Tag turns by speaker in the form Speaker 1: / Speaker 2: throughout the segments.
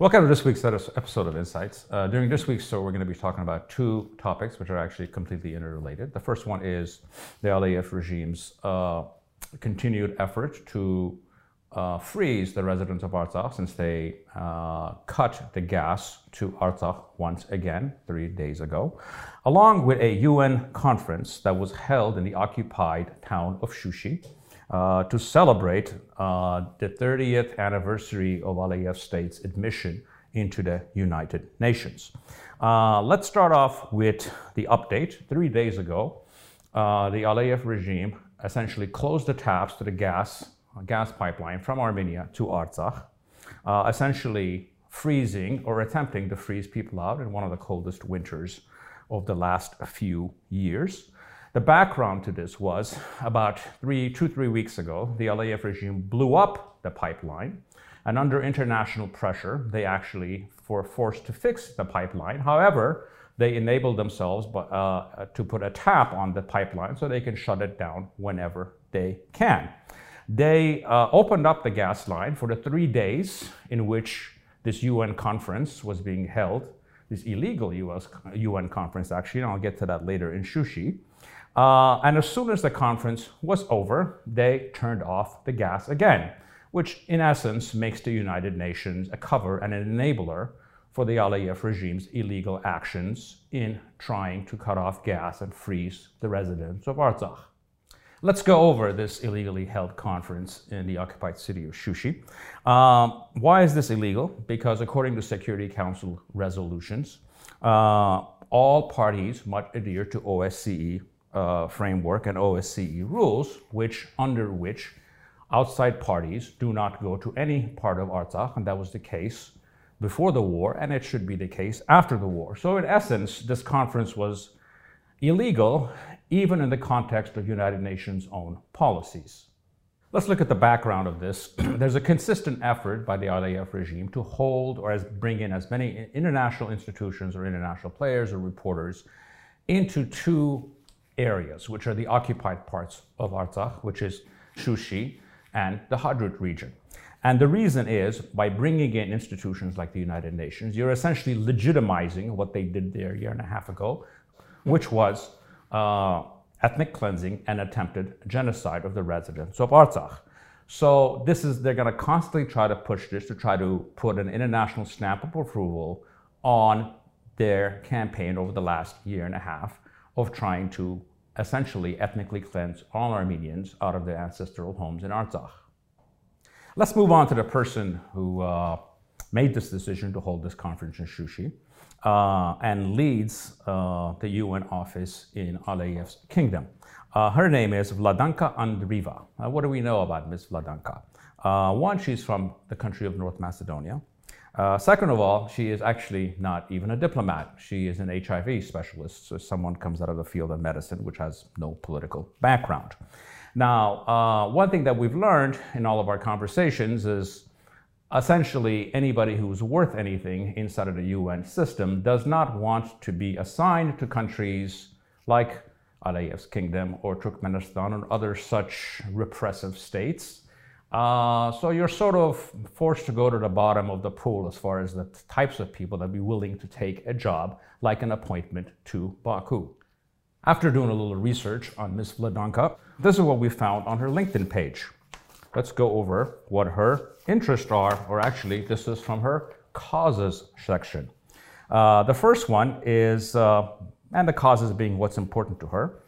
Speaker 1: Welcome to this week's episode of Insights. Uh, during this week's show, we're going to be talking about two topics which are actually completely interrelated. The first one is the Aliyev regime's uh, continued effort to uh, freeze the residents of Artsakh since they uh, cut the gas to Artsakh once again three days ago, along with a UN conference that was held in the occupied town of Shushi uh, to celebrate uh, the 30th anniversary of Aliyev state's admission into the United Nations. Uh, let's start off with the update. Three days ago, uh, the Aliyev regime essentially closed the taps to the gas, gas pipeline from Armenia to Artsakh, uh, essentially freezing or attempting to freeze people out in one of the coldest winters of the last few years. The background to this was about three, two, three weeks ago, the Aliyev regime blew up the pipeline. And under international pressure, they actually were forced to fix the pipeline. However, they enabled themselves uh, to put a tap on the pipeline so they can shut it down whenever they can. They uh, opened up the gas line for the three days in which this UN conference was being held, this illegal US, UN conference, actually, and I'll get to that later in Shushi. Uh, and as soon as the conference was over, they turned off the gas again, which in essence makes the United Nations a cover and an enabler for the Aliyev regime's illegal actions in trying to cut off gas and freeze the residents of Artsakh. Let's go over this illegally held conference in the occupied city of Shushi. Um, why is this illegal? Because according to Security Council resolutions, uh, all parties must adhere to OSCE uh, framework and OSCE rules, which under which outside parties do not go to any part of Artsakh, and that was the case before the war, and it should be the case after the war. So, in essence, this conference was illegal, even in the context of United Nations' own policies. Let's look at the background of this. There's a consistent effort by the Aliyev regime to hold or as bring in as many international institutions or international players or reporters into two areas, which are the occupied parts of Artsakh, which is Shushi and the Hadrut region. And the reason is by bringing in institutions like the United Nations, you're essentially legitimizing what they did there a year and a half ago, which was uh, ethnic cleansing and attempted genocide of the residents of Artsakh. So this is they're going to constantly try to push this to try to put an international stamp of approval on their campaign over the last year and a half of trying to essentially ethnically cleanse all Armenians out of their ancestral homes in Artsakh. Let's move on to the person who uh, made this decision to hold this conference in Shushi uh, and leads uh, the UN office in Aliyev's kingdom. Uh, her name is Vladanka Andreeva. what do we know about Ms. Vladanka? Uh, one, she's from the country of North Macedonia. Uh, second of all, she is actually not even a diplomat. She is an HIV specialist, so someone comes out of the field of medicine, which has no political background. Now, uh, one thing that we've learned in all of our conversations is essentially anybody who's worth anything inside of the UN system does not want to be assigned to countries like Aliyev's kingdom or Turkmenistan or other such repressive states uh, so you're sort of forced to go to the bottom of the pool as far as the types of people that be willing to take a job like an appointment to Baku. After doing a little research on Ms. Vladanka, this is what we found on her LinkedIn page. Let's go over what her interests are, or actually, this is from her causes section. Uh, the first one is, uh, and the causes being what's important to her.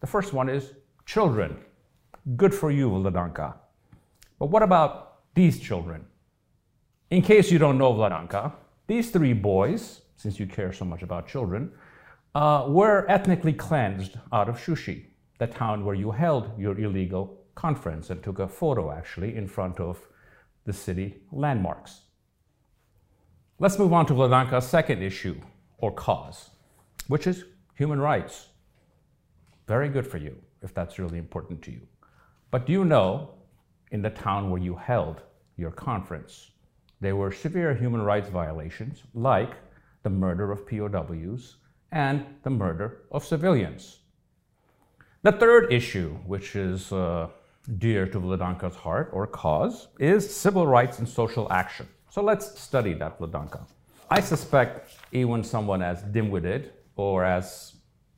Speaker 1: The first one is children. Good for you, Vladanka. But what about these children? In case you don't know Vladanka, these three boys, since you care so much about children, uh, were ethnically cleansed out of Shushi, the town where you held your illegal conference and took a photo actually in front of the city landmarks. Let's move on to Vladanka's second issue or cause, which is human rights. Very good for you if that's really important to you. But do you know in the town where you held your conference. There were severe human rights violations, like the murder of POWs and the murder of civilians. The third issue, which is uh, dear to Vladanka's heart or cause, is civil rights and social action. So let's study that Vladanka. I suspect even someone as dim-witted or as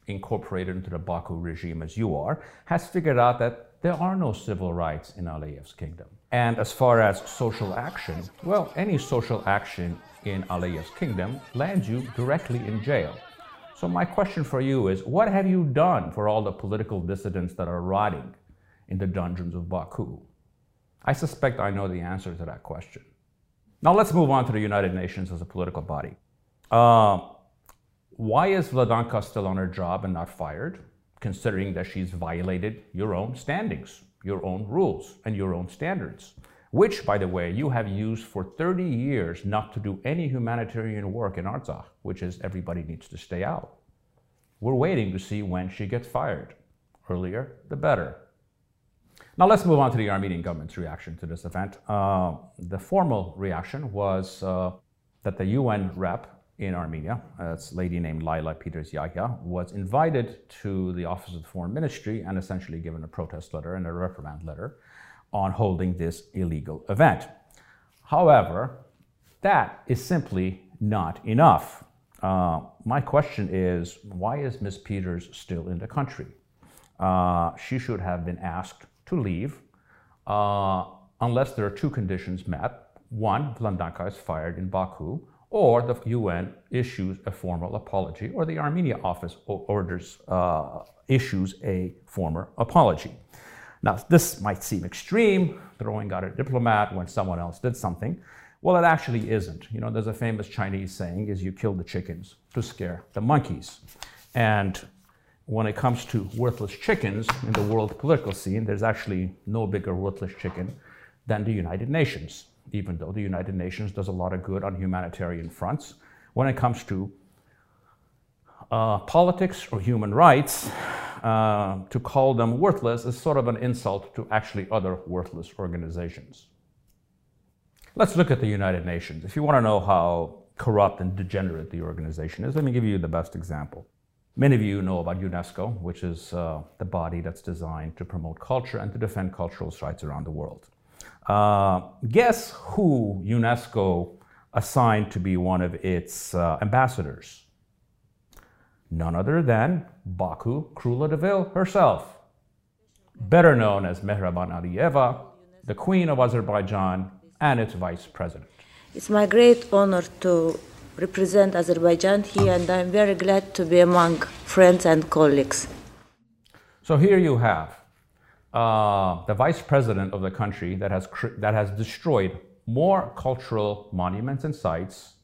Speaker 1: incorporated into the Baku regime as you are has figured out that there are no civil rights in Aliyev's kingdom. And as far as social action, well, any social action in Aliyev's kingdom lands you directly in jail. So my question for you is, what have you done for all the political dissidents that are rotting in the dungeons of Baku? I suspect I know the answer to that question. Now let's move on to the United Nations as a political body. Uh, why is Vladanka still on her job and not fired, considering that she's violated your own standings, your own rules, and your own standards? Which, by the way, you have used for 30 years not to do any humanitarian work in Artsakh, which is everybody needs to stay out. We're waiting to see when she gets fired. Earlier, the better. Now let's move on to the Armenian government's reaction to this event. Uh, the formal reaction was uh, that the UN rep in Armenia, a lady named Lila Pieters Yahia, was invited to the Office of the Foreign Ministry and essentially given a protest letter and a reprimand letter on holding this illegal event. However, that is simply not enough. Uh, my question is why is Ms. Pieters still in the country? Uh, she should have been asked to leave uh, unless there are two conditions met. One, Vladanka is fired in Baku, or the UN issues a formal apology, or the Armenia office orders uh, issues a formal apology. Now, this might seem extreme, throwing out a diplomat when someone else did something. Well, it actually isn't. You know, there's a famous Chinese saying is you kill the chickens to scare the monkeys. And when it comes to worthless chickens in the world political scene, there's actually no bigger worthless chicken than the United Nations even though the United Nations does a lot of good on humanitarian fronts. When it comes to uh, politics or human rights, uh, to call them worthless is sort of an insult to actually other worthless organizations. Let's look at the United Nations. If you want to know how corrupt and degenerate the organization is, let me give you the best example. Many of you know about UNESCO, which is uh, the body that's designed to promote culture and to defend cultural rights around the world. Uh, guess who UNESCO assigned to be one of its uh, ambassadors? None other than Baku Krula herself, better known as Mehriban Aliyeva, the Queen of Azerbaijan and its vice president.
Speaker 2: It's my great honor to represent Azerbaijan here, and I'm very glad to be among friends and colleagues.
Speaker 1: So here you have uh, the vice president of the country that has, that has destroyed more cultural monuments and sites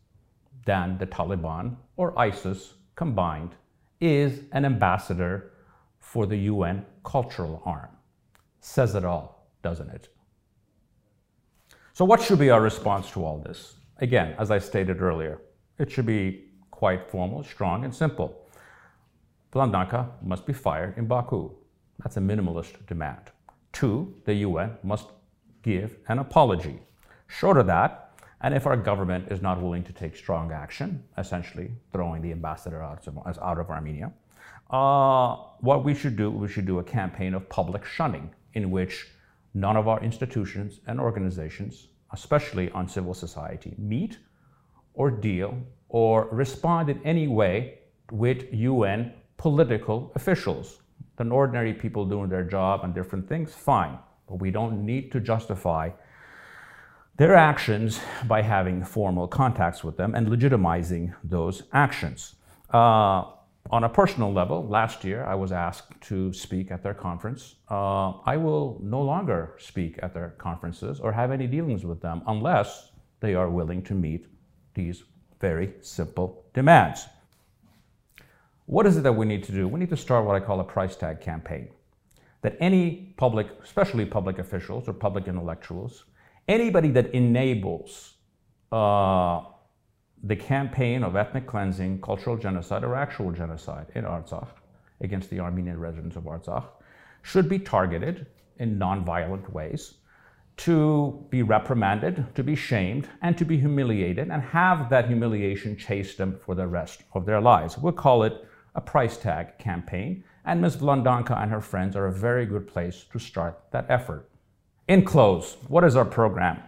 Speaker 1: than the Taliban or ISIS combined is an ambassador for the UN cultural arm. Says it all, doesn't it? So, what should be our response to all this? Again, as I stated earlier, it should be quite formal, strong, and simple. Vladanka must be fired in Baku. That's a minimalist demand. Two, the UN must give an apology. Short of that, and if our government is not willing to take strong action, essentially throwing the ambassador out of, out of Armenia, uh, what we should do, we should do a campaign of public shunning in which none of our institutions and organizations, especially on civil society, meet or deal or respond in any way with UN political officials than ordinary people doing their job and different things, fine. But we don't need to justify their actions by having formal contacts with them and legitimizing those actions. Uh, on a personal level, last year I was asked to speak at their conference. Uh, I will no longer speak at their conferences or have any dealings with them unless they are willing to meet these very simple demands. What is it that we need to do? We need to start what I call a price tag campaign. That any public, especially public officials or public intellectuals, anybody that enables uh, the campaign of ethnic cleansing, cultural genocide, or actual genocide in Artsakh against the Armenian residents of Artsakh should be targeted in nonviolent ways to be reprimanded, to be shamed, and to be humiliated, and have that humiliation chase them for the rest of their lives. We'll call it a price tag campaign, and Ms. Vladanka and her friends are a very good place to start that effort. In close, what is our program?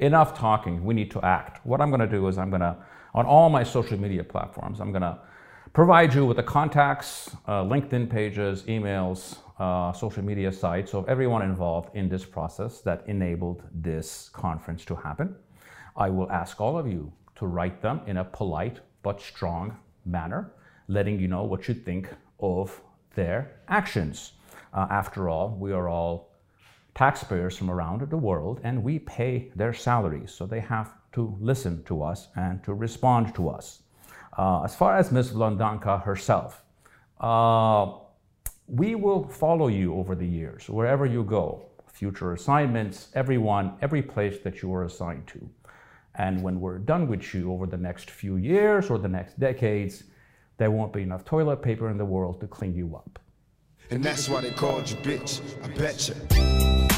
Speaker 1: enough talking. We need to act. What I'm going to do is I'm going to, on all my social media platforms, I'm going to provide you with the contacts, uh, LinkedIn pages, emails, uh, social media sites of everyone involved in this process that enabled this conference to happen. I will ask all of you to write them in a polite but strong manner, letting you know what you think of their actions. Uh, after all, we are all taxpayers from around the world and we pay their salaries, so they have to listen to us and to respond to us. Uh, as far as Ms. Vlandanka herself, uh, we will follow you over the years, wherever you go, future assignments, everyone, every place that you are assigned to. And when we're done with you over the next few years or the next decades, there won't be enough toilet paper in the world to clean you up.
Speaker 3: And that's why they called you bitch. I betcha.